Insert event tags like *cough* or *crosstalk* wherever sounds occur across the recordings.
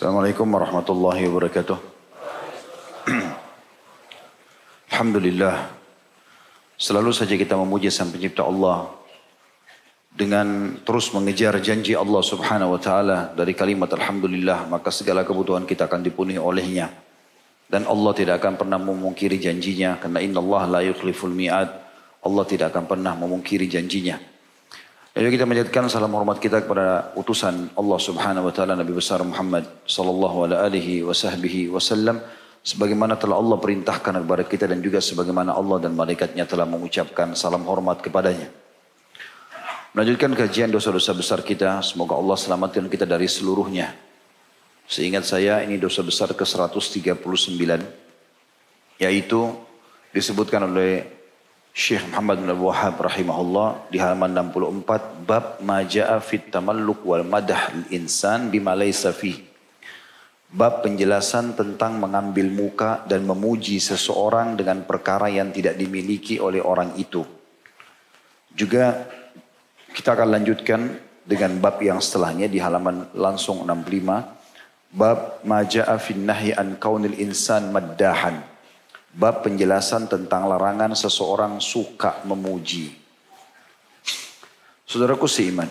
Assalamualaikum warahmatullahi wabarakatuh. *clears throat* Alhamdulillah. Selalu saja kita memuji Sang Pencipta Allah dengan terus mengejar janji Allah Subhanahu wa taala dari kalimat alhamdulillah maka segala kebutuhan kita akan dipenuhi olehnya. Dan Allah tidak akan pernah memungkiri janjinya karena innallaha la yukhliful mi'ad. Allah tidak akan pernah memungkiri janjinya. Lalu kita menjadikan salam hormat kita kepada utusan Allah Subhanahu wa taala Nabi besar Muhammad sallallahu alaihi wasallam sebagaimana telah Allah perintahkan kepada kita dan juga sebagaimana Allah dan malaikatnya telah mengucapkan salam hormat kepadanya. Melanjutkan kajian dosa-dosa besar kita, semoga Allah selamatkan kita dari seluruhnya. Seingat saya ini dosa besar ke-139 yaitu disebutkan oleh Syekh Muhammad bin Wahab rahimahullah di halaman 64 bab maja'a fit tamalluk wal madah insan bima laysa. Bab penjelasan tentang mengambil muka dan memuji seseorang dengan perkara yang tidak dimiliki oleh orang itu. Juga kita akan lanjutkan dengan bab yang setelahnya di halaman langsung 65 Bab maja'a fin nahyi an kaunil insan maddahan. Bab penjelasan tentang larangan seseorang suka memuji. Saudaraku seiman.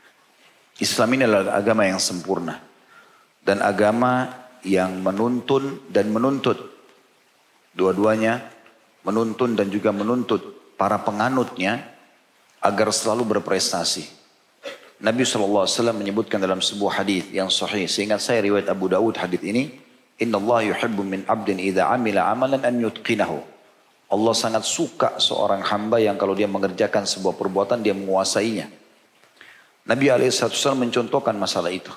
*clears throat* Islam ini adalah agama yang sempurna. Dan agama yang menuntun dan menuntut. Dua-duanya menuntun dan juga menuntut para penganutnya agar selalu berprestasi. Nabi SAW menyebutkan dalam sebuah hadis yang sahih. Seingat saya riwayat Abu Dawud hadis ini. Inna Allah yuhibbu min abdin idha amila amalan an yutqinahu. Allah sangat suka seorang hamba yang kalau dia mengerjakan sebuah perbuatan dia menguasainya. Nabi SAW mencontohkan masalah itu.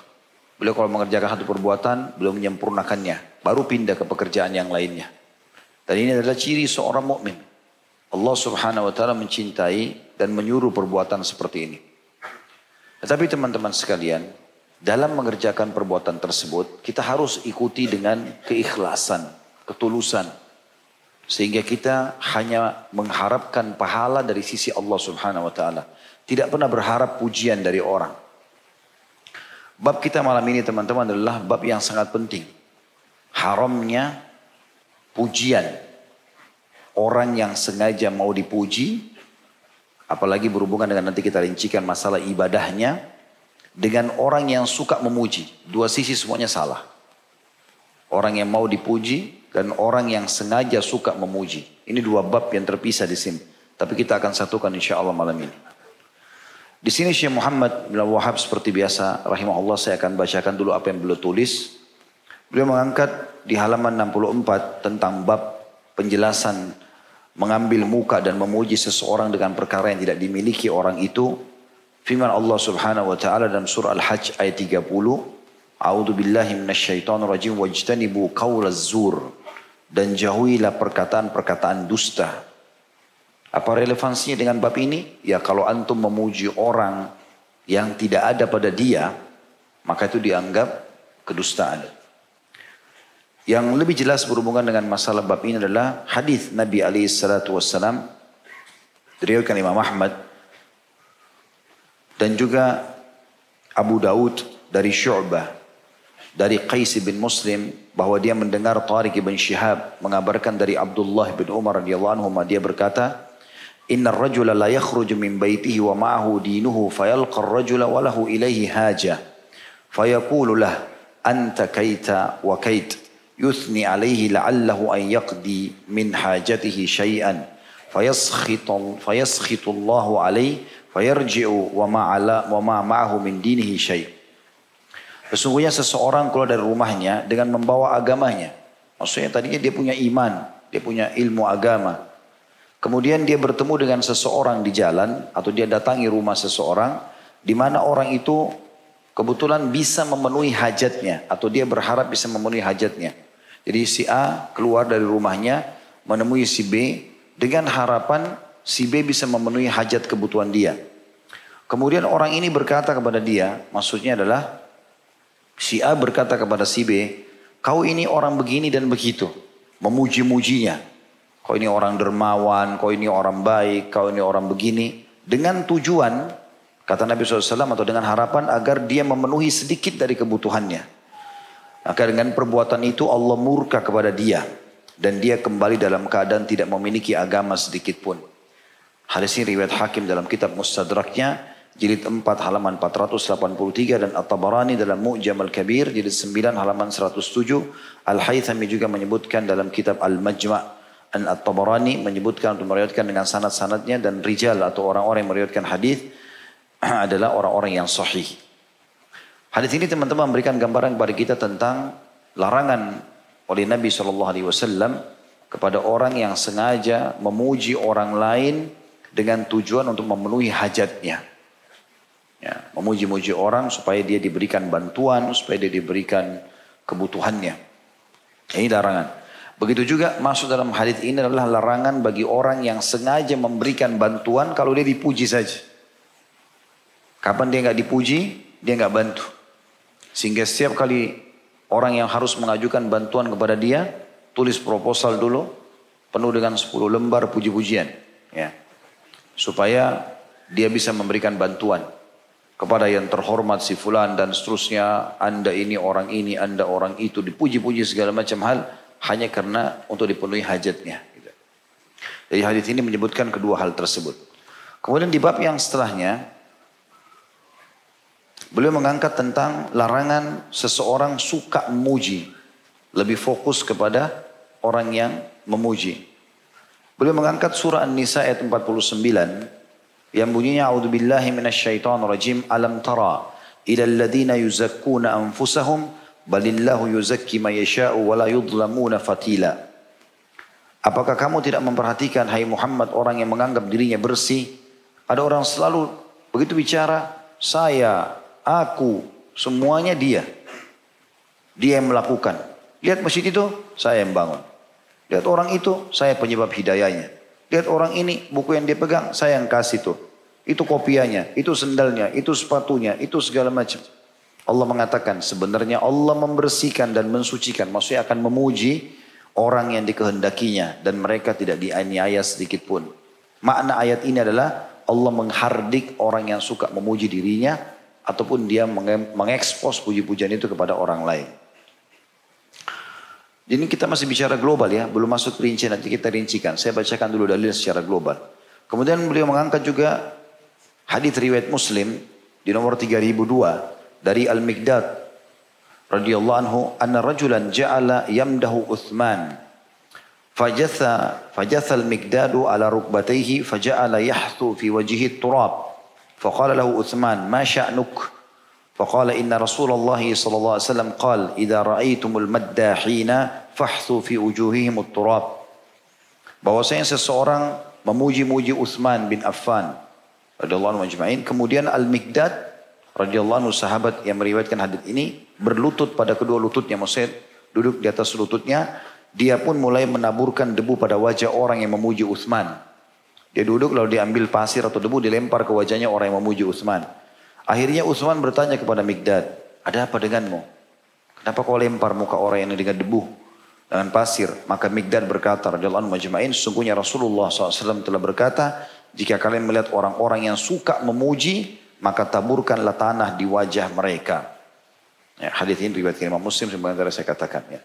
Beliau kalau mengerjakan satu perbuatan belum menyempurnakannya. Baru pindah ke pekerjaan yang lainnya. Dan ini adalah ciri seorang mukmin. Allah subhanahu wa ta'ala mencintai dan menyuruh perbuatan seperti ini. Tetapi teman-teman sekalian, dalam mengerjakan perbuatan tersebut, kita harus ikuti dengan keikhlasan, ketulusan. Sehingga kita hanya mengharapkan pahala dari sisi Allah subhanahu wa ta'ala. Tidak pernah berharap pujian dari orang. Bab kita malam ini teman-teman adalah bab yang sangat penting. Haramnya pujian. Orang yang sengaja mau dipuji Apalagi berhubungan dengan nanti kita rincikan masalah ibadahnya. Dengan orang yang suka memuji. Dua sisi semuanya salah. Orang yang mau dipuji dan orang yang sengaja suka memuji. Ini dua bab yang terpisah di sini. Tapi kita akan satukan insya Allah malam ini. Di sini Syekh Muhammad bin Wahab seperti biasa rahimahullah saya akan bacakan dulu apa yang beliau tulis. Beliau mengangkat di halaman 64 tentang bab penjelasan mengambil muka dan memuji seseorang dengan perkara yang tidak dimiliki orang itu. Firman Allah Subhanahu wa taala dalam surah Al-Hajj ayat 30, A'udzu billahi minasyaitonir rajim wajtanibu qaulaz zur dan jauhilah perkataan-perkataan dusta. Apa relevansinya dengan bab ini? Ya kalau antum memuji orang yang tidak ada pada dia, maka itu dianggap kedustaan. Yang lebih jelas berhubungan dengan masalah bab ini adalah hadis Nabi alaihi salatu diriwayatkan Imam Ahmad dan juga Abu Daud dari Syu'bah dari Qais bin Muslim bahwa dia mendengar Tariq bin Shihab mengabarkan dari Abdullah bin Umar radhiyallahu anhu dia berkata Inna rajula la yakhruju min baitihi wa ma'ahu dinuhu fayalqa ar-rajula wa lahu ilayhi haja. Fayaqulu lah anta kaita wa kait. Yuthni alayhi la'allahu an yaqdi min hajatihi shay'an. Fayaskhitu fayaskhitu Allahu alayhi fayarji'u wa ma'ala wa ma ma'ahu min dinihi syai'. Sesungguhnya seseorang keluar dari rumahnya dengan membawa agamanya. Maksudnya tadinya dia punya iman, dia punya ilmu agama. Kemudian dia bertemu dengan seseorang di jalan atau dia datangi rumah seseorang di mana orang itu kebetulan bisa memenuhi hajatnya atau dia berharap bisa memenuhi hajatnya. Jadi si A keluar dari rumahnya menemui si B dengan harapan si B bisa memenuhi hajat kebutuhan dia. Kemudian orang ini berkata kepada dia, maksudnya adalah si A berkata kepada si B, kau ini orang begini dan begitu, memuji-mujinya. Kau ini orang dermawan, kau ini orang baik, kau ini orang begini. Dengan tujuan, kata Nabi SAW atau dengan harapan agar dia memenuhi sedikit dari kebutuhannya. Maka dengan perbuatan itu Allah murka kepada dia. Dan dia kembali dalam keadaan tidak memiliki agama sedikit pun. Hadis ini riwayat hakim dalam kitab Mustadraknya. Jilid 4 halaman 483 dan At-Tabarani dalam Mu'jam Al-Kabir jilid 9 halaman 107. Al-Haythami juga menyebutkan dalam kitab Al-Majma' An At-Tabarani menyebutkan untuk meriwayatkan dengan sanad-sanadnya dan rijal atau orang-orang yang meriwayatkan hadis *clears throat* adalah orang-orang yang sahih. Hadis ini teman-teman memberikan gambaran kepada kita tentang larangan oleh Nabi Shallallahu Alaihi Wasallam kepada orang yang sengaja memuji orang lain dengan tujuan untuk memenuhi hajatnya. Ya, memuji-muji orang supaya dia diberikan bantuan, supaya dia diberikan kebutuhannya. Ini larangan. Begitu juga masuk dalam hadis ini adalah larangan bagi orang yang sengaja memberikan bantuan kalau dia dipuji saja. Kapan dia nggak dipuji, dia nggak bantu. Sehingga setiap kali Orang yang harus mengajukan bantuan kepada dia, tulis proposal dulu, penuh dengan 10 lembar puji-pujian. Ya. Supaya dia bisa memberikan bantuan kepada yang terhormat si fulan dan seterusnya. Anda ini orang ini, anda orang itu. Dipuji-puji segala macam hal hanya karena untuk dipenuhi hajatnya. Gitu. Jadi hadis ini menyebutkan kedua hal tersebut. Kemudian di bab yang setelahnya, Beliau mengangkat tentang larangan seseorang suka memuji. Lebih fokus kepada orang yang memuji. Beliau mengangkat surah An-Nisa ayat 49 yang bunyinya a'udzubillahi rajim alam tara ila alladhina yuzakkuna anfusahum balillahu yuzakki ma yasha'u wa la yudlamuna fatila. Apakah kamu tidak memperhatikan hai Muhammad orang yang menganggap dirinya bersih? Ada orang selalu begitu bicara, saya aku, semuanya dia. Dia yang melakukan. Lihat masjid itu, saya yang bangun. Lihat orang itu, saya penyebab hidayahnya. Lihat orang ini, buku yang dia pegang, saya yang kasih tuh. Itu kopiannya, itu sendalnya, itu sepatunya, itu segala macam. Allah mengatakan sebenarnya Allah membersihkan dan mensucikan. Maksudnya akan memuji orang yang dikehendakinya. Dan mereka tidak dianiaya sedikit pun. Makna ayat ini adalah Allah menghardik orang yang suka memuji dirinya ataupun dia mengekspos puji-pujian itu kepada orang lain. Jadi kita masih bicara global ya, belum masuk rinci nanti kita rincikan. Saya bacakan dulu dalil secara global. Kemudian beliau mengangkat juga hadis riwayat Muslim di nomor 3002 dari Al-Miqdad radhiyallahu anhu anna rajulan ja'ala yamdahu Uthman fajatha fajatha al-miqdadu ala rukbatayhi faja'ala yahthu fi wajhihi turab faqala lahu Uthman ma sya'nuk فقال إن رسول الله صلى الله عليه وسلم قال إذا رأيتم المداحين فاحثوا في وجوههم التراب bahwasanya seseorang memuji-muji Uthman bin Affan radhiyallahu anhu ajma'in kemudian Al-Miqdad radhiyallahu anhu sahabat yang meriwayatkan hadis ini berlutut pada kedua lututnya maksudnya duduk di atas lututnya dia pun mulai menaburkan debu pada wajah orang yang memuji Uthman dia duduk lalu diambil pasir atau debu dilempar ke wajahnya orang yang memuji Utsman. Akhirnya Utsman bertanya kepada Mikdad, ada apa denganmu? Kenapa kau lempar muka orang yang dengan debu dengan pasir? Maka Mikdad berkata, anhu majma'in, sungguhnya Rasulullah SAW telah berkata, jika kalian melihat orang-orang yang suka memuji, maka taburkanlah tanah di wajah mereka. Ya, hadis ini riwayat Imam Muslim sebenarnya saya katakan ya.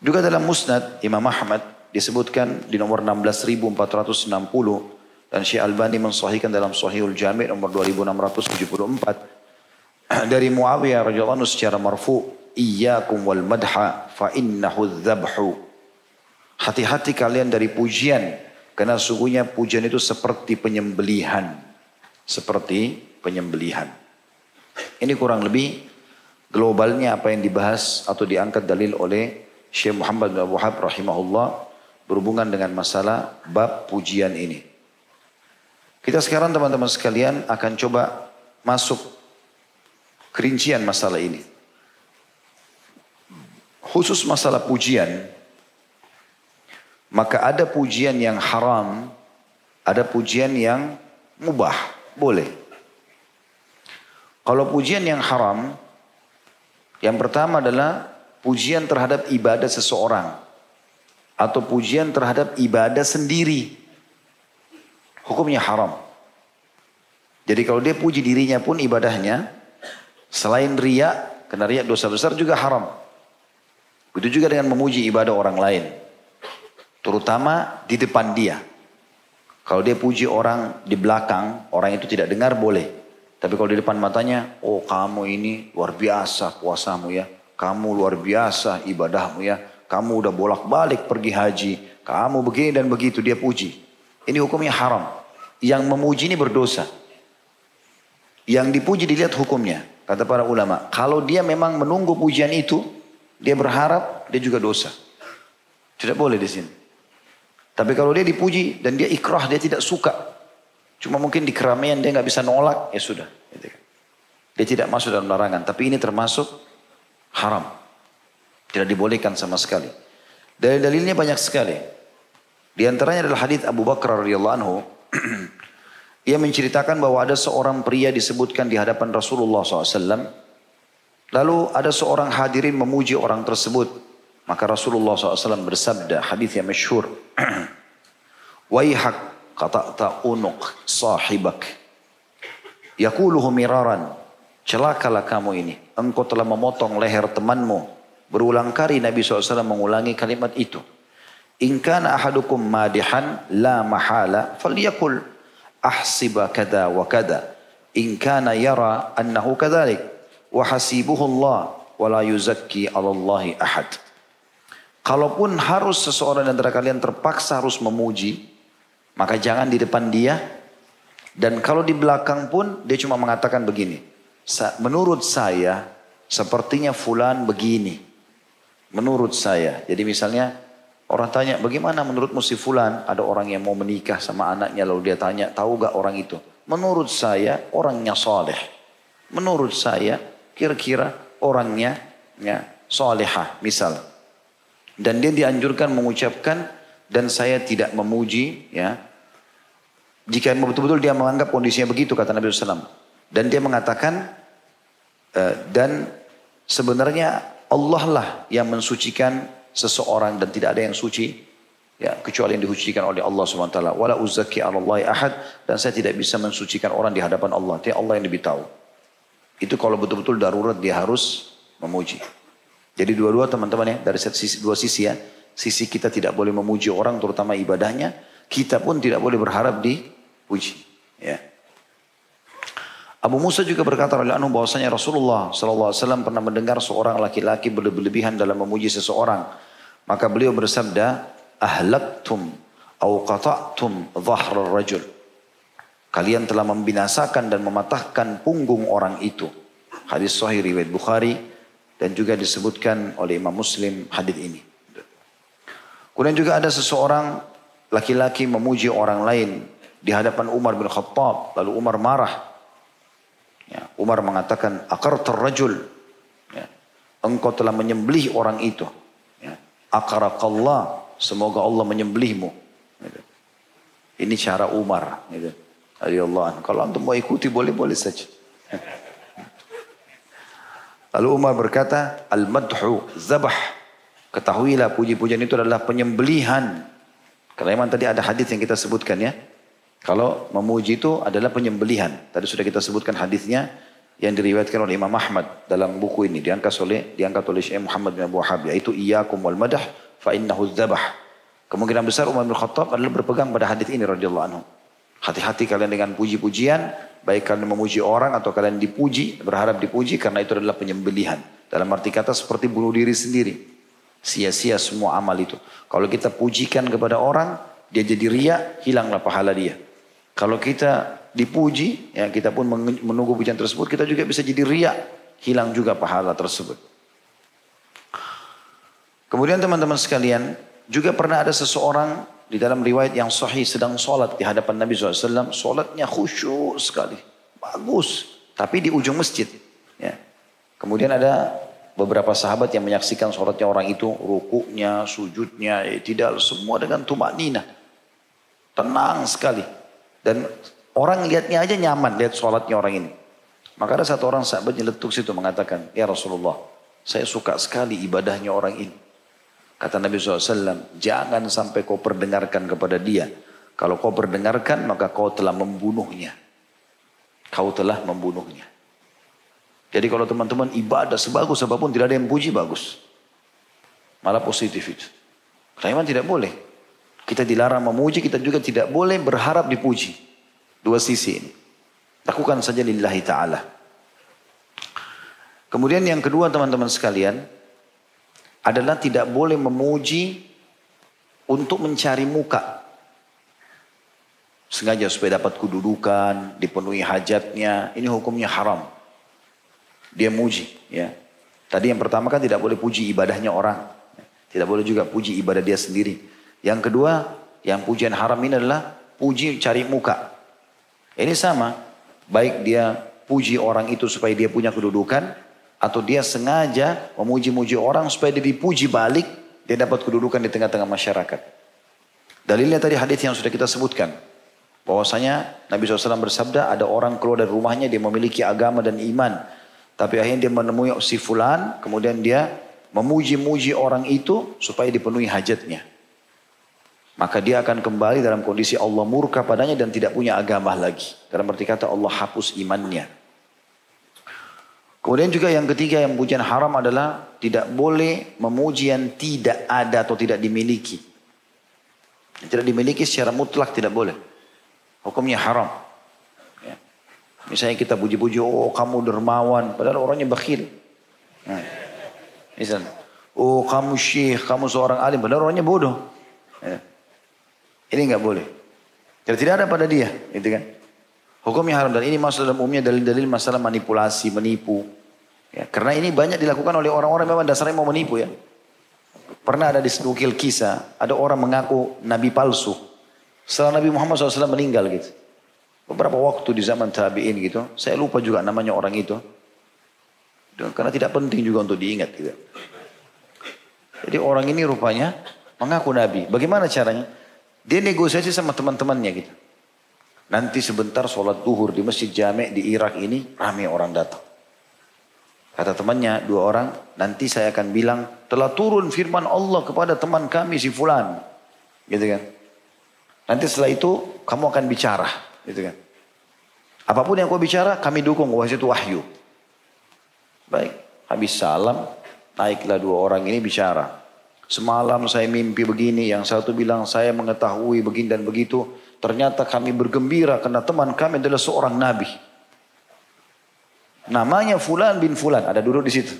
Juga dalam Musnad Imam Ahmad disebutkan di nomor 16460 dan Syekh Albani mensahihkan dalam Sahihul Jami' nomor 2674 *clears throat* dari Muawiyah radhiyallahu anhu secara marfu iyyakum wal madha fa innahu dzabhu. Hati-hati kalian dari pujian karena sungguhnya pujian itu seperti penyembelihan. Seperti penyembelihan. Ini kurang lebih globalnya apa yang dibahas atau diangkat dalil oleh Syekh Muhammad bin Abu Wahab rahimahullah berhubungan dengan masalah bab pujian ini. Kita sekarang teman-teman sekalian akan coba masuk kerincian masalah ini. Khusus masalah pujian, maka ada pujian yang haram, ada pujian yang mubah, boleh. Kalau pujian yang haram, yang pertama adalah pujian terhadap ibadah seseorang atau pujian terhadap ibadah sendiri. Hukumnya haram. Jadi kalau dia puji dirinya pun ibadahnya, selain ria, karena ria dosa besar juga haram. Begitu juga dengan memuji ibadah orang lain. Terutama di depan dia. Kalau dia puji orang di belakang, orang itu tidak dengar boleh. Tapi kalau di depan matanya, oh kamu ini luar biasa puasamu ya. Kamu luar biasa ibadahmu ya. Kamu udah bolak-balik pergi haji. Kamu begini dan begitu dia puji. Ini hukumnya haram. Yang memuji ini berdosa. Yang dipuji dilihat hukumnya. Kata para ulama. Kalau dia memang menunggu pujian itu. Dia berharap dia juga dosa. Tidak boleh di sini. Tapi kalau dia dipuji dan dia ikrah, dia tidak suka. Cuma mungkin di keramaian dia nggak bisa nolak, ya sudah. Gitu kan. Dia tidak masuk dalam larangan. Tapi ini termasuk haram. Tidak dibolehkan sama sekali. Dari dalilnya banyak sekali. Di antaranya adalah hadis Abu Bakar radhiyallahu anhu. *clears throat* Ia menceritakan bahwa ada seorang pria disebutkan di hadapan Rasulullah SAW. Lalu ada seorang hadirin memuji orang tersebut. Maka Rasulullah SAW bersabda, hadis yang masyhur. *clears throat* Waihak qata'ta unuq sahibak. Yakuluhu miraran. Celakalah kamu ini. Engkau telah memotong leher temanmu. Berulang kali Nabi SAW mengulangi kalimat itu. In kana ahadukum madihan la mahala falyakul ahsiba kada wa kada. In kana yara annahu kadhalik. Wahasibuhu Allah wa la yuzakki ala Allahi ahad. Kalaupun harus seseorang antara kalian terpaksa harus memuji, maka jangan di depan dia. Dan kalau di belakang pun dia cuma mengatakan begini. Menurut saya sepertinya fulan begini. Menurut saya. Jadi misalnya orang tanya bagaimana menurutmu si fulan. Ada orang yang mau menikah sama anaknya lalu dia tanya tahu gak orang itu. Menurut saya orangnya soleh. Menurut saya kira-kira orangnya ya, solehah misal. Dan dia dianjurkan mengucapkan dan saya tidak memuji ya. Jika betul-betul dia menganggap kondisinya begitu kata Nabi SAW. Dan dia mengatakan uh, dan sebenarnya Allah lah yang mensucikan seseorang dan tidak ada yang suci ya kecuali yang disucikan oleh Allah SWT. Wala uzaki Allah ahad dan saya tidak bisa mensucikan orang di hadapan Allah. Dia Allah yang lebih tahu. Itu kalau betul-betul darurat dia harus memuji. Jadi dua-dua teman-teman ya, dari sisi, dua sisi ya. Sisi kita tidak boleh memuji orang terutama ibadahnya. Kita pun tidak boleh berharap dipuji. Ya. Abu Musa juga berkata oleh anu bahwasanya Rasulullah SAW pernah mendengar seorang laki-laki berlebihan dalam memuji seseorang. Maka beliau bersabda, ahlaktum au qata'tum dhahra rajul. Kalian telah membinasakan dan mematahkan punggung orang itu. Hadis sahih riwayat Bukhari dan juga disebutkan oleh Imam Muslim hadis ini. Kemudian juga ada seseorang laki-laki memuji orang lain di hadapan Umar bin Khattab. Lalu Umar marah. Ya, Umar mengatakan, akar terrajul. Ya, engkau telah menyembelih orang itu. Ya, akarakallah. Semoga Allah menyembelihmu. Gitu. Ini cara Umar. Gitu. Allah. Kalau antum mau ikuti boleh-boleh saja. Lalu Umar berkata, Al-madhu zabah. Ketahuilah puji-pujian itu adalah penyembelihan. Karena memang tadi ada hadis yang kita sebutkan ya. Kalau memuji itu adalah penyembelihan. Tadi sudah kita sebutkan hadisnya yang diriwayatkan oleh Imam Ahmad dalam buku ini diangkat oleh diangkat oleh Syekh Muhammad bin Abu Wahab yaitu iyyakum wal madah fa innahu dzabah. Kemungkinan besar Umar bin Khattab adalah berpegang pada hadis ini radhiyallahu anhu. Hati-hati kalian dengan puji-pujian, baik kalian memuji orang atau kalian dipuji, berharap dipuji karena itu adalah penyembelihan. Dalam arti kata seperti bunuh diri sendiri. Sia-sia semua amal itu. Kalau kita pujikan kepada orang, dia jadi ria, hilanglah pahala dia. Kalau kita dipuji, ya kita pun menunggu pujian tersebut, kita juga bisa jadi ria, hilang juga pahala tersebut. Kemudian teman-teman sekalian, juga pernah ada seseorang di dalam riwayat yang sahih sedang sholat di hadapan Nabi SAW. Sholatnya khusyuk sekali. Bagus. Tapi di ujung masjid. Ya. Kemudian ada beberapa sahabat yang menyaksikan sholatnya orang itu. Rukuknya, sujudnya, ya, tidak semua dengan tumak nina. Tenang sekali. Dan orang lihatnya aja nyaman lihat sholatnya orang ini. Maka ada satu orang sahabat nyeletuk situ mengatakan, Ya Rasulullah, saya suka sekali ibadahnya orang ini. Kata Nabi SAW, jangan sampai kau perdengarkan kepada dia. Kalau kau perdengarkan, maka kau telah membunuhnya. Kau telah membunuhnya. Jadi kalau teman-teman ibadah sebagus apa pun tidak ada yang puji bagus. Malah positif itu. Karena iman tidak boleh. Kita dilarang memuji, kita juga tidak boleh berharap dipuji. Dua sisi ini. Lakukan saja lillahi ta'ala. Kemudian yang kedua teman-teman sekalian, adalah tidak boleh memuji untuk mencari muka. Sengaja supaya dapat kedudukan, dipenuhi hajatnya, ini hukumnya haram. Dia muji, ya. Tadi yang pertama kan tidak boleh puji ibadahnya orang. Tidak boleh juga puji ibadah dia sendiri. Yang kedua, yang pujian haram ini adalah puji cari muka. Ini sama, baik dia puji orang itu supaya dia punya kedudukan, atau dia sengaja memuji-muji orang supaya dia dipuji balik, dia dapat kedudukan di tengah-tengah masyarakat. Dalilnya tadi hadis yang sudah kita sebutkan. Bahwasanya Nabi SAW bersabda ada orang keluar dari rumahnya dia memiliki agama dan iman. Tapi akhirnya dia menemui si fulan kemudian dia memuji-muji orang itu supaya dipenuhi hajatnya. Maka dia akan kembali dalam kondisi Allah murka padanya dan tidak punya agama lagi. Dalam arti kata Allah hapus imannya. Kemudian juga yang ketiga yang pujian haram adalah tidak boleh memuji yang tidak ada atau tidak dimiliki. Yang tidak dimiliki secara mutlak tidak boleh. Hukumnya haram. Ya. Misalnya kita puji-puji, oh kamu dermawan, padahal orangnya bakhil. Nah. Oh kamu syekh, kamu seorang alim, padahal orangnya bodoh. Ya. Ini nggak boleh. Jadi tidak ada pada dia, gitu kan? Hukumnya haram dan ini masuk dalam umumnya dalil-dalil masalah manipulasi, menipu. Ya, karena ini banyak dilakukan oleh orang-orang memang dasarnya mau menipu ya. Pernah ada di sedukil kisah, ada orang mengaku nabi palsu. Setelah Nabi Muhammad SAW meninggal gitu. Beberapa waktu di zaman tabi'in gitu, saya lupa juga namanya orang itu. Karena tidak penting juga untuk diingat gitu. Jadi orang ini rupanya mengaku nabi. Bagaimana caranya? Dia negosiasi sama teman-temannya gitu. Nanti sebentar sholat duhur di masjid jame di Irak ini ramai orang datang. Kata temannya dua orang, nanti saya akan bilang telah turun firman Allah kepada teman kami si fulan. Gitu kan. Nanti setelah itu kamu akan bicara. Gitu kan. Apa pun yang kau bicara kami dukung. Wah itu wahyu. Baik. Habis salam naiklah dua orang ini bicara. Semalam saya mimpi begini. Yang satu bilang saya mengetahui begini dan begitu. Ternyata kami bergembira karena teman kami adalah seorang nabi. Namanya Fulan bin Fulan, ada duduk di situ.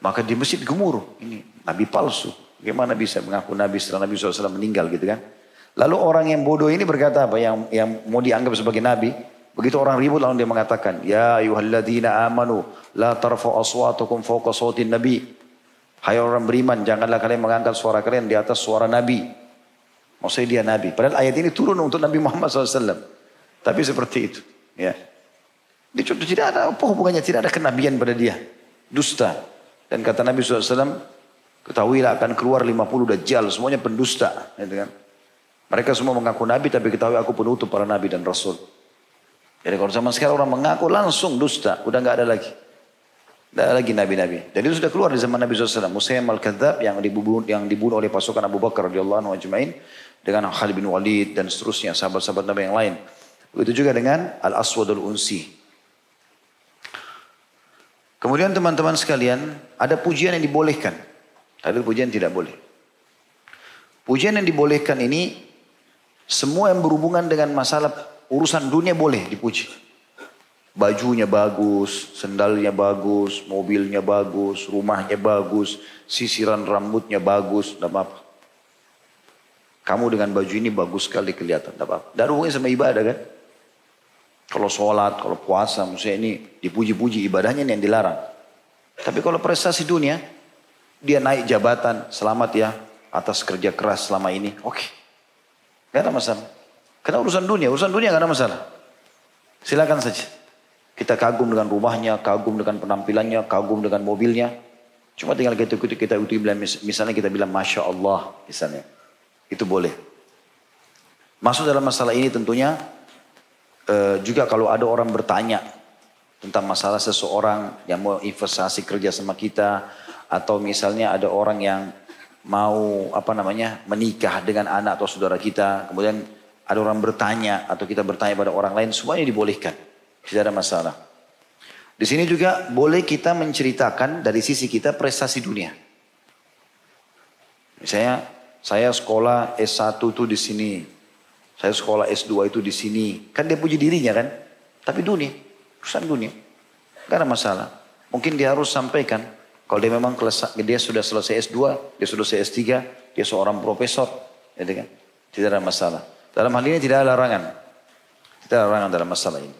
Maka di masjid gemuruh, ini nabi palsu. Bagaimana bisa mengaku nabi setelah Nabi SAW meninggal gitu kan. Lalu orang yang bodoh ini berkata apa yang yang mau dianggap sebagai nabi. Begitu orang ribut lalu dia mengatakan, Ya ayuhalladzina amanu la tarfa aswatukum sautin nabi. Hai orang beriman, janganlah kalian mengangkat suara kalian di atas suara nabi. Maksudnya dia Nabi. Padahal ayat ini turun untuk Nabi Muhammad SAW. Tapi seperti itu. Ya. Dia tidak ada apa hubungannya. Tidak ada kenabian pada dia. Dusta. Dan kata Nabi SAW. Ketahuilah akan keluar 50 dajjal. Semuanya pendusta. Gitu kan. Mereka semua mengaku Nabi. Tapi ketahui aku penutup para Nabi dan Rasul. Jadi kalau zaman sekarang orang mengaku langsung dusta. Udah nggak ada lagi. Tidak lagi nabi-nabi. Dan itu sudah keluar di zaman Nabi SAW. Musayyam al-Kadzab yang dibunuh, yang dibunuh oleh pasukan Abu Bakar radhiyallahu anhu ajma'in dengan Khalid bin Walid dan seterusnya sahabat-sahabat Nabi yang lain. Begitu juga dengan Al-Aswad Al-Unsi. Kemudian teman-teman sekalian, ada pujian yang dibolehkan. Ada pujian yang tidak boleh. Pujian yang dibolehkan ini, semua yang berhubungan dengan masalah urusan dunia boleh dipuji. Bajunya bagus, sendalnya bagus, mobilnya bagus, rumahnya bagus, sisiran rambutnya bagus, tidak apa-apa. Kamu dengan baju ini bagus sekali kelihatan. Tidak apa-apa. Ada hubungannya sama ibadah kan. Kalau sholat, kalau puasa, maksudnya ini dipuji-puji ibadahnya ini yang dilarang. Tapi kalau prestasi dunia, dia naik jabatan, selamat ya atas kerja keras selama ini. Oke. Okay. Gak ada masalah. Karena urusan dunia, urusan dunia gak ada masalah. Silakan saja. Kita kagum dengan rumahnya, kagum dengan penampilannya, kagum dengan mobilnya. Cuma tinggal kita ikuti, kita ikuti misalnya kita bilang Masya Allah misalnya. Itu boleh. Masuk dalam masalah ini tentunya uh, juga kalau ada orang bertanya tentang masalah seseorang yang mau investasi kerja sama kita atau misalnya ada orang yang mau apa namanya menikah dengan anak atau saudara kita kemudian ada orang bertanya atau kita bertanya pada orang lain semuanya dibolehkan tidak ada masalah di sini juga boleh kita menceritakan dari sisi kita prestasi dunia Misalnya saya sekolah S1 itu di sini. Saya sekolah S2 itu di sini. Kan dia puji dirinya kan. Tapi dunia. Urusan dunia. Gak ada masalah. Mungkin dia harus sampaikan. Kalau dia memang kelas, dia sudah selesai S2, dia sudah selesai S3, dia seorang profesor. Gitu kan. Tidak ada masalah. Dalam hal ini tidak ada larangan. Tidak ada larangan dalam masalah ini.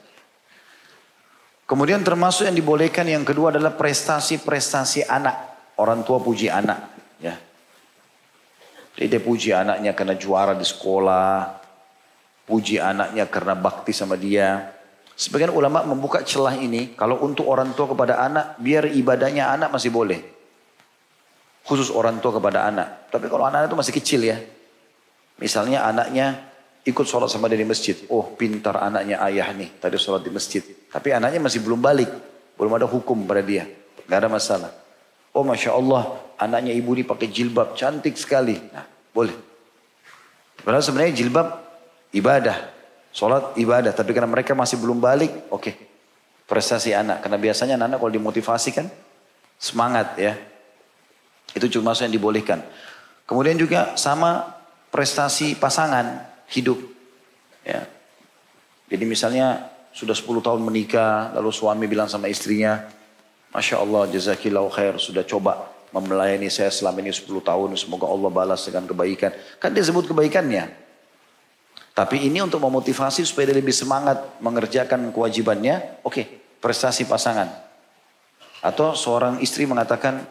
Kemudian termasuk yang dibolehkan yang kedua adalah prestasi-prestasi anak. Orang tua puji anak. Ya. Jadi dia puji anaknya karena juara di sekolah. Puji anaknya karena bakti sama dia. Sebagian ulama membuka celah ini. Kalau untuk orang tua kepada anak, biar ibadahnya anak masih boleh. Khusus orang tua kepada anak. Tapi kalau anak itu masih kecil ya. Misalnya anaknya ikut sholat sama dia di masjid. Oh pintar anaknya ayah nih. Tadi sholat di masjid. Tapi anaknya masih belum balik. Belum ada hukum pada dia. Gak ada masalah. Oh Masya Allah, anaknya ibu ini pakai jilbab, cantik sekali. Nah, boleh. Padahal sebenarnya jilbab ibadah. Sholat ibadah, tapi karena mereka masih belum balik, oke. Okay. Prestasi anak, karena biasanya anak, -anak kalau dimotivasi kan semangat ya. Itu cuma yang dibolehkan. Kemudian juga sama prestasi pasangan hidup. Ya. Jadi misalnya sudah 10 tahun menikah, lalu suami bilang sama istrinya, Masya Allah, jazakillahu khair, sudah coba memelayani saya selama ini 10 tahun, semoga Allah balas dengan kebaikan. Kan dia sebut kebaikannya. Tapi ini untuk memotivasi supaya dia lebih semangat mengerjakan kewajibannya, oke, okay, prestasi pasangan. Atau seorang istri mengatakan,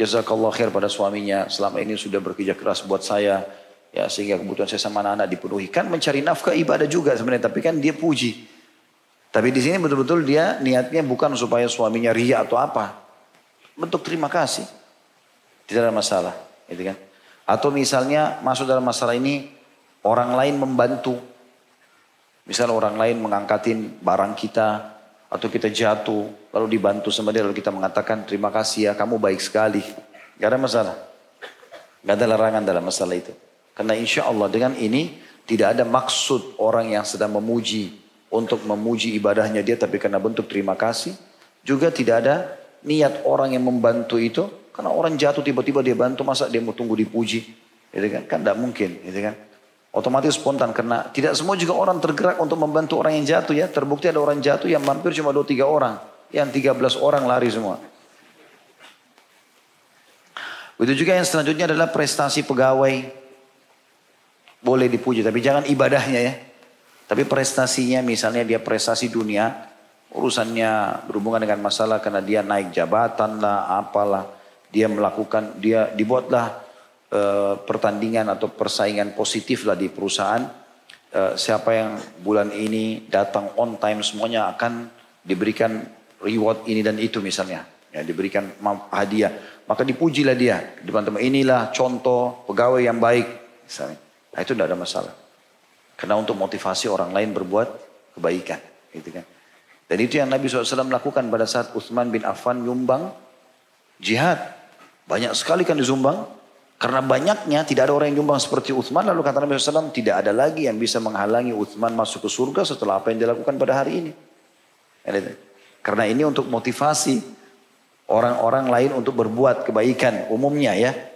jazakallah khair pada suaminya, selama ini sudah bekerja keras buat saya, ya sehingga kebutuhan saya sama anak-anak dipenuhi. Kan mencari nafkah ibadah juga sebenarnya, tapi kan dia puji. Tapi di sini betul-betul dia niatnya bukan supaya suaminya ria atau apa. Bentuk terima kasih. Tidak ada masalah. Gitu kan. Atau misalnya masuk dalam masalah ini orang lain membantu. Misal orang lain mengangkatin barang kita atau kita jatuh lalu dibantu sama dia lalu kita mengatakan terima kasih ya kamu baik sekali. Gak ada masalah. Gak ada larangan dalam masalah itu. Karena insya Allah dengan ini tidak ada maksud orang yang sedang memuji untuk memuji ibadahnya dia tapi karena bentuk terima kasih. Juga tidak ada niat orang yang membantu itu karena orang jatuh tiba-tiba dia bantu masa dia mau tunggu dipuji. Gitu kan? Kan tidak mungkin, gitu kan? Otomatis spontan karena tidak semua juga orang tergerak untuk membantu orang yang jatuh ya. Terbukti ada orang jatuh yang mampir cuma dua tiga orang. Yang tiga belas orang lari semua. Begitu juga yang selanjutnya adalah prestasi pegawai. Boleh dipuji tapi jangan ibadahnya ya. Tapi prestasinya misalnya dia prestasi dunia, urusannya berhubungan dengan masalah karena dia naik jabatan lah, apalah. Dia melakukan, dia dibuatlah e, pertandingan atau persaingan positif lah di perusahaan. E, siapa yang bulan ini datang on time semuanya akan diberikan reward ini dan itu misalnya. Ya, diberikan hadiah. Maka dipujilah dia. Di depan teman inilah contoh pegawai yang baik. Misalnya. Nah itu tidak ada masalah. Karena untuk motivasi orang lain berbuat kebaikan. Gitu kan. Dan itu yang Nabi SAW lakukan pada saat Uthman bin Affan nyumbang jihad. Banyak sekali kan disumbang. Karena banyaknya tidak ada orang yang nyumbang seperti Uthman. Lalu kata Nabi SAW tidak ada lagi yang bisa menghalangi Uthman masuk ke surga setelah apa yang dilakukan pada hari ini. Karena ini untuk motivasi orang-orang lain untuk berbuat kebaikan umumnya ya.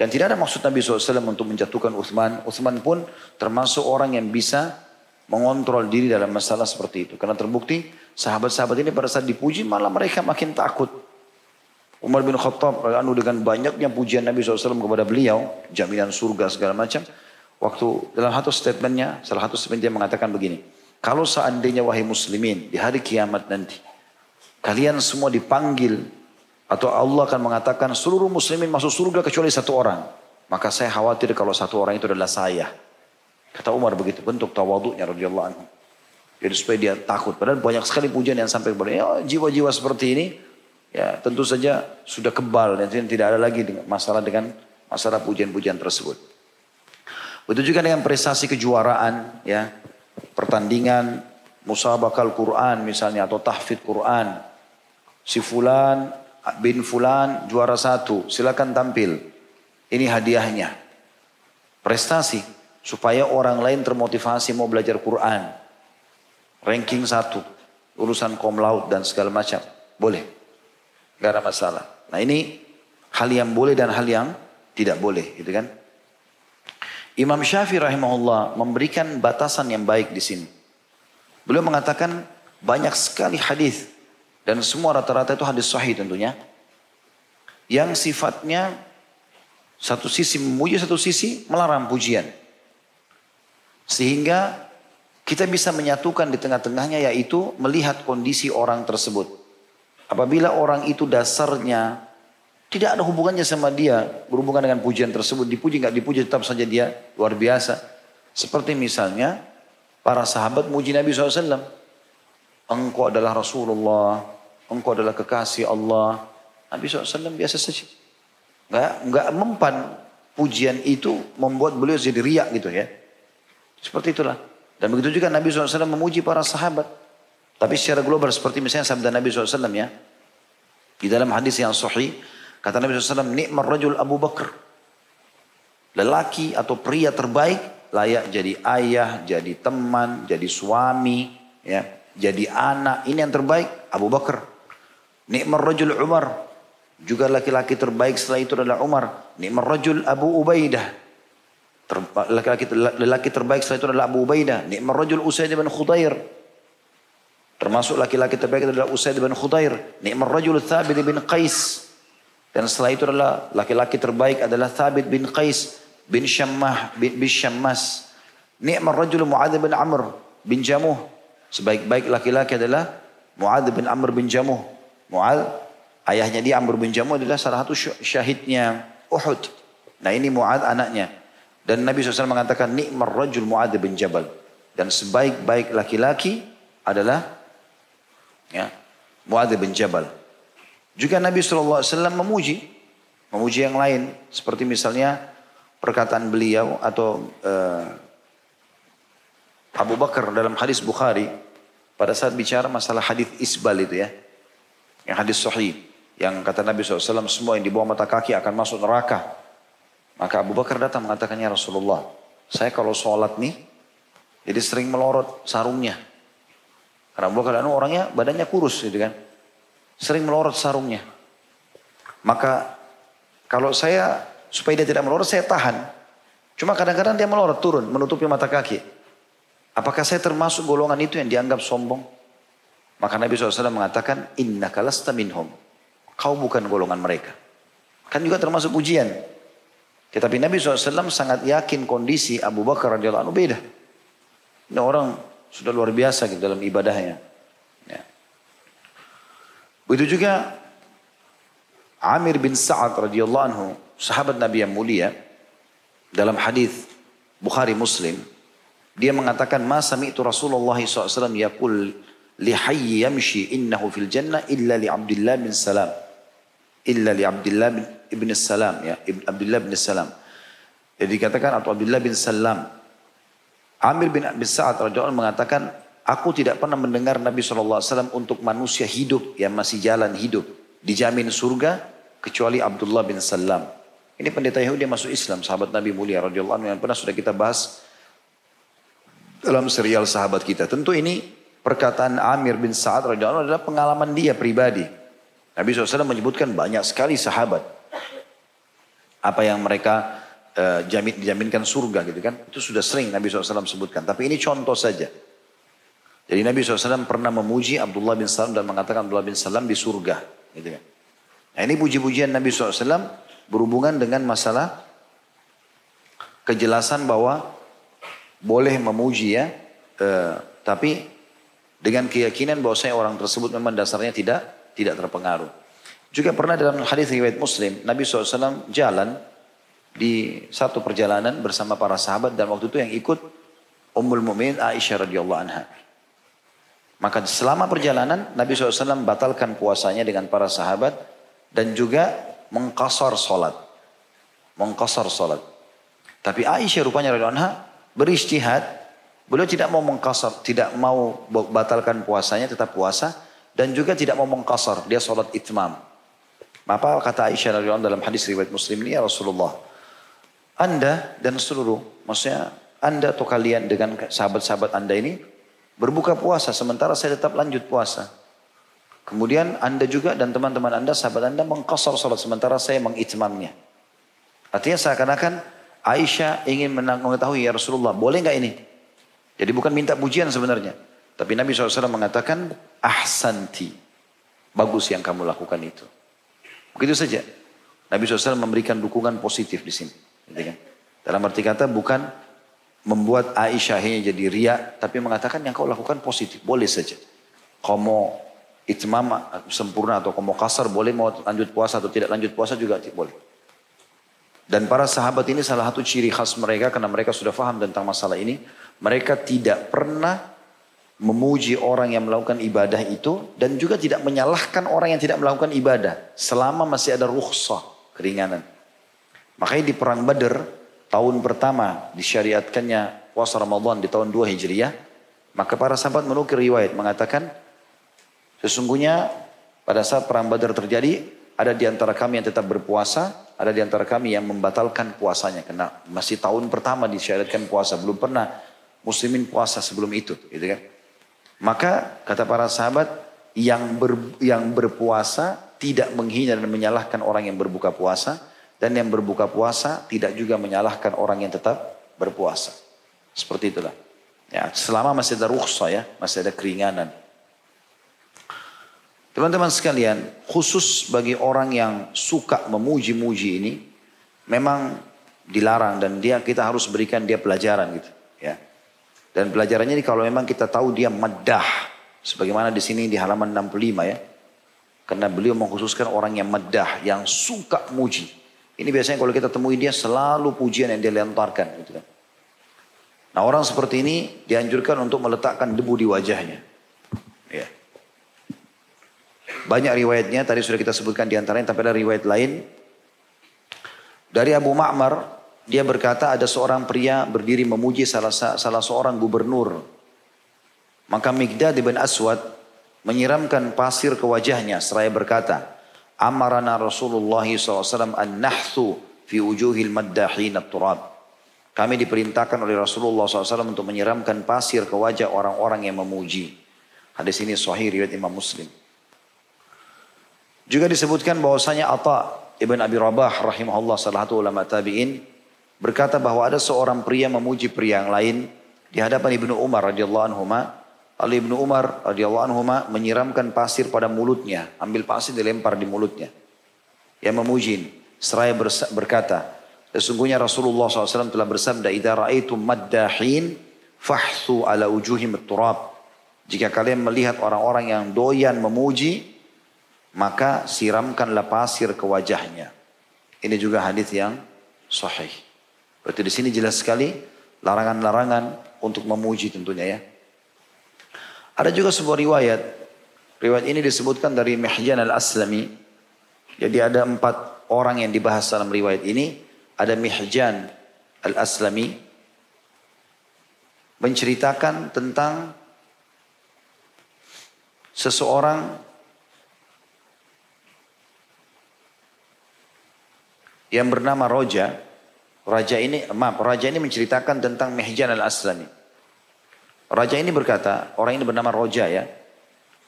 Dan tidak ada maksud Nabi SAW untuk menjatuhkan Uthman. Uthman pun termasuk orang yang bisa mengontrol diri dalam masalah seperti itu. Karena terbukti sahabat-sahabat ini pada saat dipuji malah mereka makin takut. Umar bin Khattab anu dengan banyaknya pujian Nabi SAW kepada beliau, jaminan surga segala macam. Waktu dalam satu statementnya, salah satu statement dia mengatakan begini. Kalau seandainya wahai muslimin di hari kiamat nanti, kalian semua dipanggil atau Allah akan mengatakan seluruh muslimin masuk surga kecuali satu orang. Maka saya khawatir kalau satu orang itu adalah saya. Kata Umar begitu bentuk tawaduknya radhiyallahu anhu. Jadi supaya dia takut. Padahal banyak sekali pujian yang sampai kepada ya, jiwa-jiwa seperti ini. Ya tentu saja sudah kebal dan tidak ada lagi masalah dengan masalah pujian-pujian tersebut. Begitu juga dengan prestasi kejuaraan ya. Pertandingan musabakal Quran misalnya atau tahfidz Quran. Si fulan bin Fulan juara satu, silakan tampil. Ini hadiahnya. Prestasi supaya orang lain termotivasi mau belajar Quran. Ranking satu, urusan kom laut dan segala macam. Boleh. Gak ada masalah. Nah ini hal yang boleh dan hal yang Tidak boleh, gitu kan? Imam Syafi'i rahimahullah memberikan batasan yang baik di sini. Beliau mengatakan banyak sekali hadis dan semua rata-rata itu hadis sahih tentunya yang sifatnya satu sisi memuji, satu sisi melarang pujian. Sehingga kita bisa menyatukan di tengah-tengahnya yaitu melihat kondisi orang tersebut. Apabila orang itu dasarnya tidak ada hubungannya sama dia berhubungan dengan pujian tersebut. Dipuji nggak dipuji tetap saja dia luar biasa. Seperti misalnya para sahabat muji Nabi SAW. Engkau adalah Rasulullah. Engkau adalah kekasih Allah. Nabi SAW biasa saja. Nggak, nggak mempan pujian itu membuat beliau jadi riak gitu ya. Seperti itulah. Dan begitu juga Nabi SAW memuji para sahabat. Tapi secara global seperti misalnya sabda Nabi SAW ya. Di dalam hadis yang sahih Kata Nabi SAW, nikmar rajul Abu Bakar. Lelaki atau pria terbaik layak jadi ayah, jadi teman, jadi suami, ya, jadi anak. Ini yang terbaik Abu Bakar. Nikmar rajul Umar. Juga laki-laki terbaik setelah itu adalah Umar. Nikmar rajul Abu Ubaidah. Laki-laki terbaik setelah itu adalah Abu Ubaidah. Nikmar rajul Usaid bin Khudair. Termasuk laki-laki terbaik adalah Usaid bin Khudair. Nikmar rajul Thabit bin Qais. Dan setelah itu adalah laki-laki terbaik adalah Thabit bin Qais bin Syammah bin, bin Syammas. Ni'mar rajul Mu'adz bin Amr bin Jamuh. Sebaik-baik laki-laki adalah Mu'adz bin Amr bin Jamuh. Mu'adz ayahnya dia Amr bin Jamuh adalah salah satu syahidnya Uhud. Nah ini Mu'adz anaknya. Dan Nabi SAW mengatakan ni'mar rajul Mu'adz bin Jabal. Dan sebaik-baik laki-laki adalah ya, Mu'adz bin Jabal. Juga Nabi SAW memuji, memuji yang lain. Seperti misalnya perkataan beliau atau uh, Abu Bakar dalam hadis Bukhari pada saat bicara masalah hadis isbal itu ya. Yang hadis sahih. Yang kata Nabi SAW semua yang di bawah mata kaki akan masuk neraka. Maka Abu Bakar datang mengatakannya Rasulullah. Saya kalau sholat nih jadi sering melorot sarungnya. Karena Abu Bakar orangnya badannya kurus gitu kan sering melorot sarungnya. Maka kalau saya supaya dia tidak melorot saya tahan. Cuma kadang-kadang dia melorot turun menutupi mata kaki. Apakah saya termasuk golongan itu yang dianggap sombong? Maka Nabi SAW mengatakan, Inna kalasta minhum. Kau bukan golongan mereka. Kan juga termasuk ujian. Tetapi Nabi SAW sangat yakin kondisi Abu Bakar radhiyallahu anhu beda. Ini orang sudah luar biasa gitu dalam ibadahnya. Begitu juga Amir bin Sa'ad radhiyallahu anhu, sahabat Nabi yang mulia, dalam hadis Bukhari Muslim, dia mengatakan, "Ma sami'tu Rasulullah SAW yaqul li hayy yamshi innahu fil jannah illa li Abdullah bin Salam." Illa li Abdullah bin ibn Salam ya, Ibn Abdullah bin Salam. Jadi dikatakan atau Abdullah bin Salam. Amir bin Abi Sa'ad radhiyallahu mengatakan Aku tidak pernah mendengar Nabi SAW untuk manusia hidup yang masih jalan hidup. Dijamin surga kecuali Abdullah bin Salam. Ini pendeta Yahudi yang masuk Islam, sahabat Nabi mulia radhiyallahu yang pernah sudah kita bahas dalam serial sahabat kita. Tentu ini perkataan Amir bin Sa'ad radhiyallahu adalah pengalaman dia pribadi. Nabi SAW menyebutkan banyak sekali sahabat. Apa yang mereka uh, jamin, dijaminkan surga gitu kan. Itu sudah sering Nabi SAW sebutkan. Tapi ini contoh saja. Jadi Nabi SAW pernah memuji Abdullah bin Salam dan mengatakan Abdullah bin Salam di surga. Gitu kan. Nah ini puji-pujian Nabi SAW berhubungan dengan masalah kejelasan bahwa boleh memuji ya, eh, tapi dengan keyakinan bahwa saya orang tersebut memang dasarnya tidak tidak terpengaruh. Juga pernah dalam hadis riwayat Muslim, Nabi SAW jalan di satu perjalanan bersama para sahabat dan waktu itu yang ikut Ummul Mu'min Aisyah radhiyallahu anha. Maka selama perjalanan Nabi SAW batalkan puasanya dengan para sahabat dan juga mengkasar solat. Mengkasar solat. Tapi Aisyah rupanya anha beristihad. Beliau tidak mau mengkasar, tidak mau batalkan puasanya, tetap puasa. Dan juga tidak mau mengkasar, dia solat itmam. Apa kata Aisyah radhiyallahu dalam hadis riwayat Muslim ini ya Rasulullah. Anda dan seluruh, maksudnya Anda atau kalian dengan sahabat-sahabat Anda ini berbuka puasa sementara saya tetap lanjut puasa. Kemudian Anda juga dan teman-teman Anda, sahabat Anda mengkosor salat sementara saya mengitmamnya. Artinya seakan-akan Aisyah ingin mengetahui ya Rasulullah boleh nggak ini? Jadi bukan minta pujian sebenarnya. Tapi Nabi SAW mengatakan ahsanti. Bagus yang kamu lakukan itu. Begitu saja. Nabi SAW memberikan dukungan positif di sini. Gitu kan? Dalam arti kata bukan membuat Aisyah jadi ria, tapi mengatakan yang kau lakukan positif, boleh saja. Kau mau itmam sempurna atau kau mau kasar, boleh mau lanjut puasa atau tidak lanjut puasa juga boleh. Dan para sahabat ini salah satu ciri khas mereka karena mereka sudah faham tentang masalah ini. Mereka tidak pernah memuji orang yang melakukan ibadah itu dan juga tidak menyalahkan orang yang tidak melakukan ibadah selama masih ada rukhsah keringanan. Makanya di perang Badar tahun pertama disyariatkannya puasa Ramadan di tahun 2 Hijriah, maka para sahabat menukir riwayat mengatakan sesungguhnya pada saat perang Badar terjadi ada di antara kami yang tetap berpuasa, ada di antara kami yang membatalkan puasanya karena masih tahun pertama disyariatkan puasa, belum pernah muslimin puasa sebelum itu, gitu kan. Maka kata para sahabat yang ber, yang berpuasa tidak menghina dan menyalahkan orang yang berbuka puasa dan yang berbuka puasa tidak juga menyalahkan orang yang tetap berpuasa. Seperti itulah. Ya, selama masih ada rukhsah ya, masih ada keringanan. Teman-teman sekalian, khusus bagi orang yang suka memuji-muji ini, memang dilarang dan dia kita harus berikan dia pelajaran gitu, ya. Dan pelajarannya ini kalau memang kita tahu dia medah, sebagaimana di sini di halaman 65 ya. Karena beliau mengkhususkan orang yang medah, yang suka muji. Ini biasanya kalau kita temui dia selalu pujian yang dia lentarkan. Gitu kan. Nah orang seperti ini dianjurkan untuk meletakkan debu di wajahnya. Ya. Banyak riwayatnya, tadi sudah kita sebutkan di antaranya, tapi ada riwayat lain. Dari Abu Ma'mar, dia berkata ada seorang pria berdiri memuji salah, salah seorang gubernur. Maka Migdad bin Aswad menyiramkan pasir ke wajahnya seraya berkata, Amarana Rasulullah SAW an-nahthu fi wujuhil maddahin turab Kami diperintahkan oleh Rasulullah SAW untuk menyiramkan pasir ke wajah orang-orang yang memuji. Hadis ini sahih riwayat Imam Muslim. Juga disebutkan bahwasanya Atta Ibn Abi Rabah rahimahullah salah satu ulama tabi'in berkata bahwa ada seorang pria memuji pria yang lain di hadapan Ibnu Umar radhiyallahu anhu Lalu Ibnu Umar radhiyallahu anhu menyiramkan pasir pada mulutnya, ambil pasir dilempar di mulutnya. Yang memuji seraya berkata, sesungguhnya Rasulullah SAW telah bersabda, "Idza ra'aitum maddahin fahsu ala ujuhim turab." Jika kalian melihat orang-orang yang doyan memuji, maka siramkanlah pasir ke wajahnya. Ini juga hadis yang sahih. Berarti di sini jelas sekali larangan-larangan untuk memuji tentunya ya. Ada juga sebuah riwayat. Riwayat ini disebutkan dari Mihjan al-Aslami. Jadi ada empat orang yang dibahas dalam riwayat ini. Ada Mihjan al-Aslami. Menceritakan tentang seseorang yang bernama Roja. Raja ini, maaf, Raja ini menceritakan tentang Mihjan al-Aslami. Raja ini berkata, orang ini bernama Roja ya.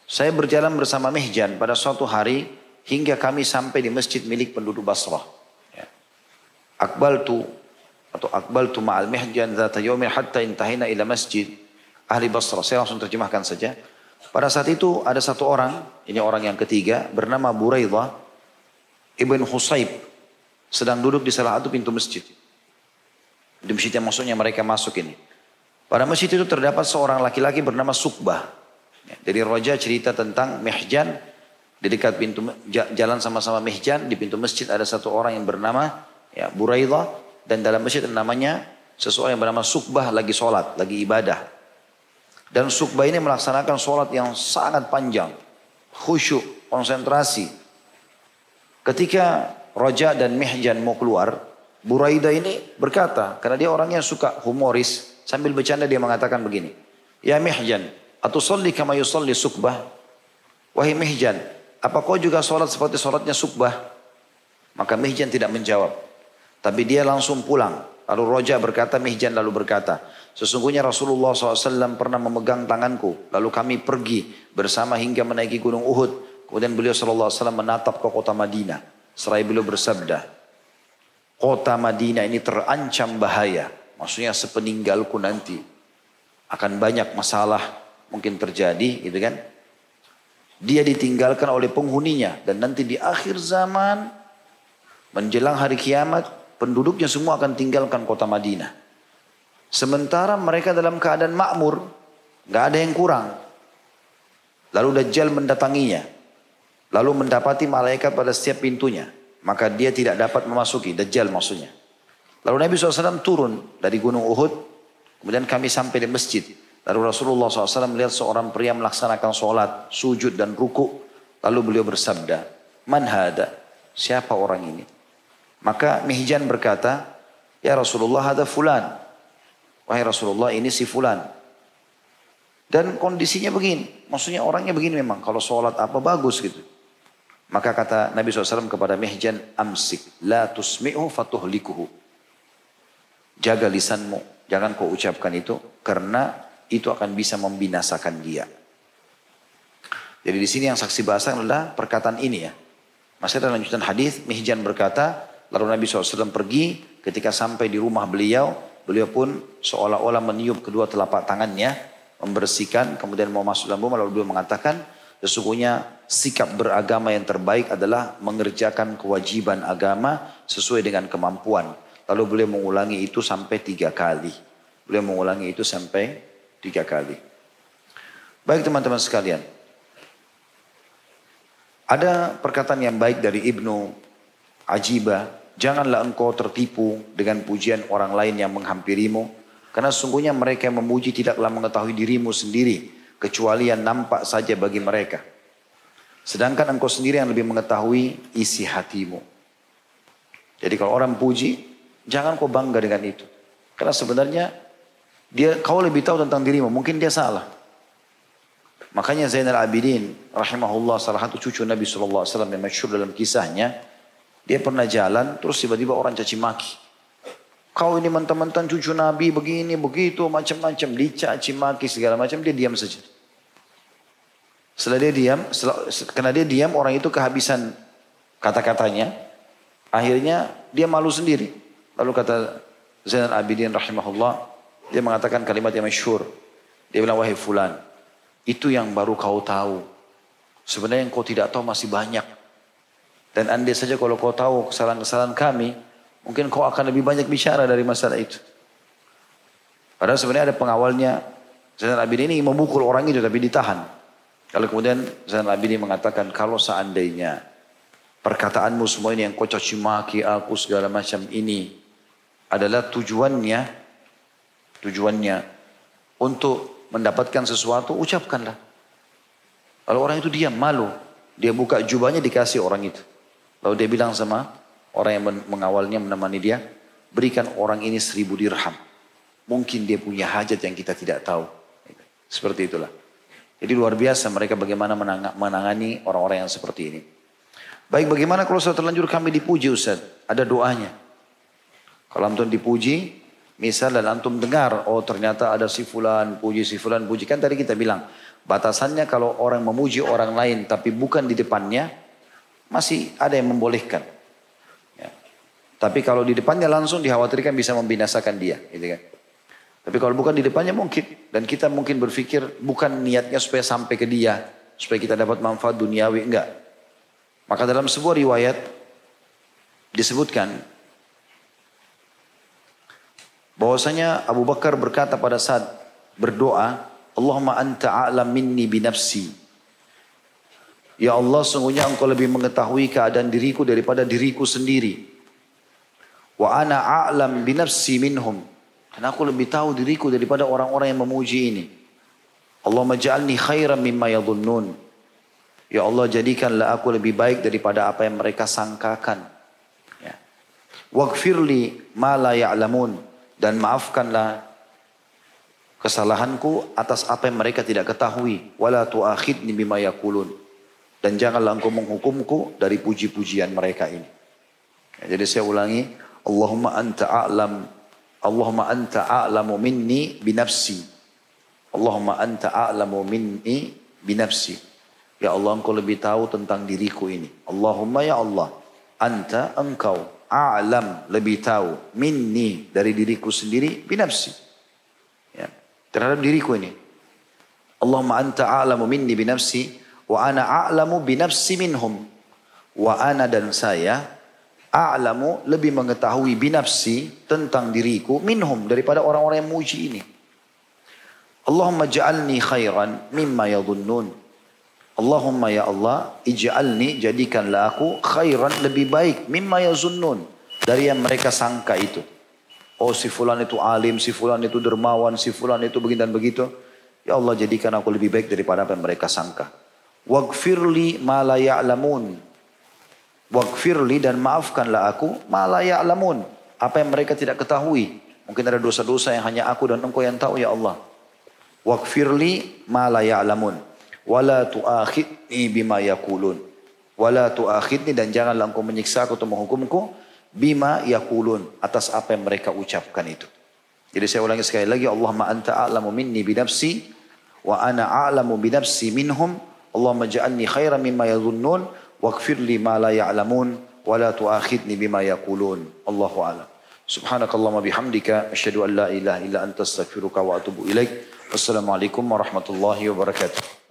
Saya berjalan bersama Mihjan pada suatu hari hingga kami sampai di masjid milik penduduk Basrah. Ya. Akbal tu atau akbal tu ma'al Mihjan zata yawmin hatta intahina ila masjid ahli Basrah. Saya langsung terjemahkan saja. Pada saat itu ada satu orang, ini orang yang ketiga, bernama Buraidah Ibn Husayb. Sedang duduk di salah satu pintu masjid. Di masjid yang maksudnya mereka masuk ini. Pada masjid itu terdapat seorang laki-laki bernama Sukbah. Ya, jadi Roja cerita tentang Mihjan. Di dekat pintu jalan sama-sama Mihjan. Di pintu masjid ada satu orang yang bernama ya, Buraidah. Dan dalam masjid namanya seseorang yang bernama Sukbah lagi sholat, lagi ibadah. Dan Sukbah ini melaksanakan sholat yang sangat panjang. Khusyuk, konsentrasi. Ketika Roja dan Mihjan mau keluar, Buraidah ini berkata, karena dia orangnya suka humoris, Sambil bercanda dia mengatakan begini. Ya Mihjan, atau solli kama yusolli sukbah. Wahai Mihjan, apa kau juga sholat seperti sholatnya sukbah? Maka Mihjan tidak menjawab. Tapi dia langsung pulang. Lalu Roja berkata, Mihjan lalu berkata, Sesungguhnya Rasulullah SAW pernah memegang tanganku. Lalu kami pergi bersama hingga menaiki gunung Uhud. Kemudian beliau SAW menatap ke kota Madinah. Seraya beliau bersabda, kota Madinah ini terancam bahaya. Maksudnya sepeninggalku nanti akan banyak masalah mungkin terjadi gitu kan. Dia ditinggalkan oleh penghuninya dan nanti di akhir zaman menjelang hari kiamat penduduknya semua akan tinggalkan kota Madinah. Sementara mereka dalam keadaan makmur, nggak ada yang kurang. Lalu Dajjal mendatanginya, lalu mendapati malaikat pada setiap pintunya, maka dia tidak dapat memasuki Dajjal maksudnya. Lalu Nabi SAW turun dari gunung Uhud, kemudian kami sampai di masjid. Lalu Rasulullah SAW melihat seorang pria melaksanakan sholat, sujud dan ruku. Lalu beliau bersabda, Man hada? Siapa orang ini? Maka Mihjan berkata, Ya Rasulullah ada fulan. Wahai Rasulullah ini si fulan. Dan kondisinya begini. Maksudnya orangnya begini memang. Kalau sholat apa bagus gitu. Maka kata Nabi SAW kepada Mihjan, Amsik, la tusmi'u fatuhlikuhu. Jaga lisanmu. Jangan kau ucapkan itu. Karena itu akan bisa membinasakan dia. Jadi di sini yang saksi bahasa adalah perkataan ini ya. Masih ada lanjutan hadis, Mihjan berkata, lalu Nabi SAW pergi, ketika sampai di rumah beliau, beliau pun seolah-olah meniup kedua telapak tangannya, membersihkan, kemudian mau masuk dalam rumah, lalu beliau mengatakan, sesungguhnya sikap beragama yang terbaik adalah mengerjakan kewajiban agama sesuai dengan kemampuan. Lalu beliau mengulangi itu sampai tiga kali. Beliau mengulangi itu sampai Tiga kali. Baik teman-teman sekalian. Ada perkataan yang baik dari Ibnu Ajiba. Janganlah engkau tertipu dengan pujian orang lain yang menghampirimu. Karena sesungguhnya mereka yang memuji tidaklah mengetahui dirimu sendiri. Kecuali yang nampak saja bagi mereka. Sedangkan engkau sendiri yang lebih mengetahui isi hatimu. Jadi kalau orang puji, jangan kau bangga dengan itu. Karena sebenarnya dia kau lebih tahu tentang dirimu, mungkin dia salah. Makanya Zainal Abidin rahimahullah salah satu cucu Nabi SAW yang masyhur dalam kisahnya. Dia pernah jalan terus tiba-tiba orang caci maki. Kau ini mentang-mentang cucu Nabi begini begitu macam-macam dicaci maki segala macam dia diam saja. Setelah dia diam, setelah, karena dia diam orang itu kehabisan kata-katanya. Akhirnya dia malu sendiri. Lalu kata Zainal Abidin rahimahullah, dia mengatakan kalimat yang masyhur. Dia bilang, wahai fulan, itu yang baru kau tahu. Sebenarnya yang kau tidak tahu masih banyak. Dan andai saja kalau kau tahu kesalahan-kesalahan kami, mungkin kau akan lebih banyak bicara dari masalah itu. Padahal sebenarnya ada pengawalnya, Zainal Abidin ini memukul orang itu tapi ditahan. Kalau kemudian Zainal Abidin mengatakan, kalau seandainya perkataanmu semua ini yang kau caci maki aku segala macam ini adalah tujuannya tujuannya untuk mendapatkan sesuatu, ucapkanlah. Kalau orang itu diam, malu. Dia buka jubahnya dikasih orang itu. Lalu dia bilang sama orang yang mengawalnya menemani dia, berikan orang ini seribu dirham. Mungkin dia punya hajat yang kita tidak tahu. Seperti itulah. Jadi luar biasa mereka bagaimana menangani orang-orang yang seperti ini. Baik bagaimana kalau setelah terlanjur kami dipuji Ustaz? Ada doanya. Kalau antum dipuji, Misal dan antum dengar, oh ternyata ada si fulan, puji si fulan, puji. Kan tadi kita bilang, batasannya kalau orang memuji orang lain tapi bukan di depannya, masih ada yang membolehkan. Tapi kalau di depannya langsung dikhawatirkan bisa membinasakan dia. Gitu kan. Tapi kalau bukan di depannya mungkin. Dan kita mungkin berpikir bukan niatnya supaya sampai ke dia. Supaya kita dapat manfaat duniawi. Enggak. Maka dalam sebuah riwayat disebutkan bahwasanya Abu Bakar berkata pada saat berdoa, Allahumma anta a'lam minni binafsi. Ya Allah, sungguhnya engkau lebih mengetahui keadaan diriku daripada diriku sendiri. Wa ana a'lam binafsi minhum. Karena aku lebih tahu diriku daripada orang-orang yang memuji ini. Allah maj'alni khairan mimma yadhunnun. Ya Allah jadikanlah aku lebih baik daripada apa yang mereka sangkakan. Ya. Waghfirli ma la ya'lamun dan maafkanlah kesalahanku atas apa yang mereka tidak ketahui wala tuakhidni bima yaqulun dan janganlah engkau menghukumku dari puji-pujian mereka ini ya, jadi saya ulangi Allahumma anta a'lam Allahumma anta a'lamu minni binafsi Allahumma anta a'lamu minni binafsi ya Allah engkau lebih tahu tentang diriku ini Allahumma ya Allah anta engkau a'lam lebih tahu minni dari diriku sendiri binafsi. Ya, terhadap diriku ini. Allahumma anta a'lamu minni binafsi wa ana a'lamu binafsi minhum. Wa ana dan saya a'lamu lebih mengetahui binafsi tentang diriku minhum daripada orang-orang yang muji ini. Allahumma ja'alni khairan mimma yadhunnun. Allahumma ya Allah, ij'alni jadikanlah aku khairan lebih baik mimma yazunnun dari yang mereka sangka itu. Oh si fulan itu alim, si fulan itu dermawan, si fulan itu begini dan begitu. Ya Allah jadikan aku lebih baik daripada apa yang mereka sangka. Waghfirli ma la ya'lamun. Waghfirli dan maafkanlah aku ma la ya'lamun. Apa yang mereka tidak ketahui. Mungkin ada dosa-dosa yang hanya aku dan engkau yang tahu ya Allah. Waghfirli ma la ya'lamun wala tuakhidni bima yakulun wala tuakhidni dan janganlah engkau menyiksa aku atau menghukumku bima yakulun atas apa yang mereka ucapkan itu jadi saya ulangi sekali lagi Allahumma anta a'lamu minni binafsi wa ana a'lamu binafsi minhum Allahumma ja'alni khairan mimma yadhunnun waghfir li ma la ya'lamun wa la tuakhidni bima yaqulun Allahu a'lam Subhanakallahumma bihamdika asyhadu an la ilaha illa anta astaghfiruka wa atubu ilaik Wassalamualaikum warahmatullahi wabarakatuh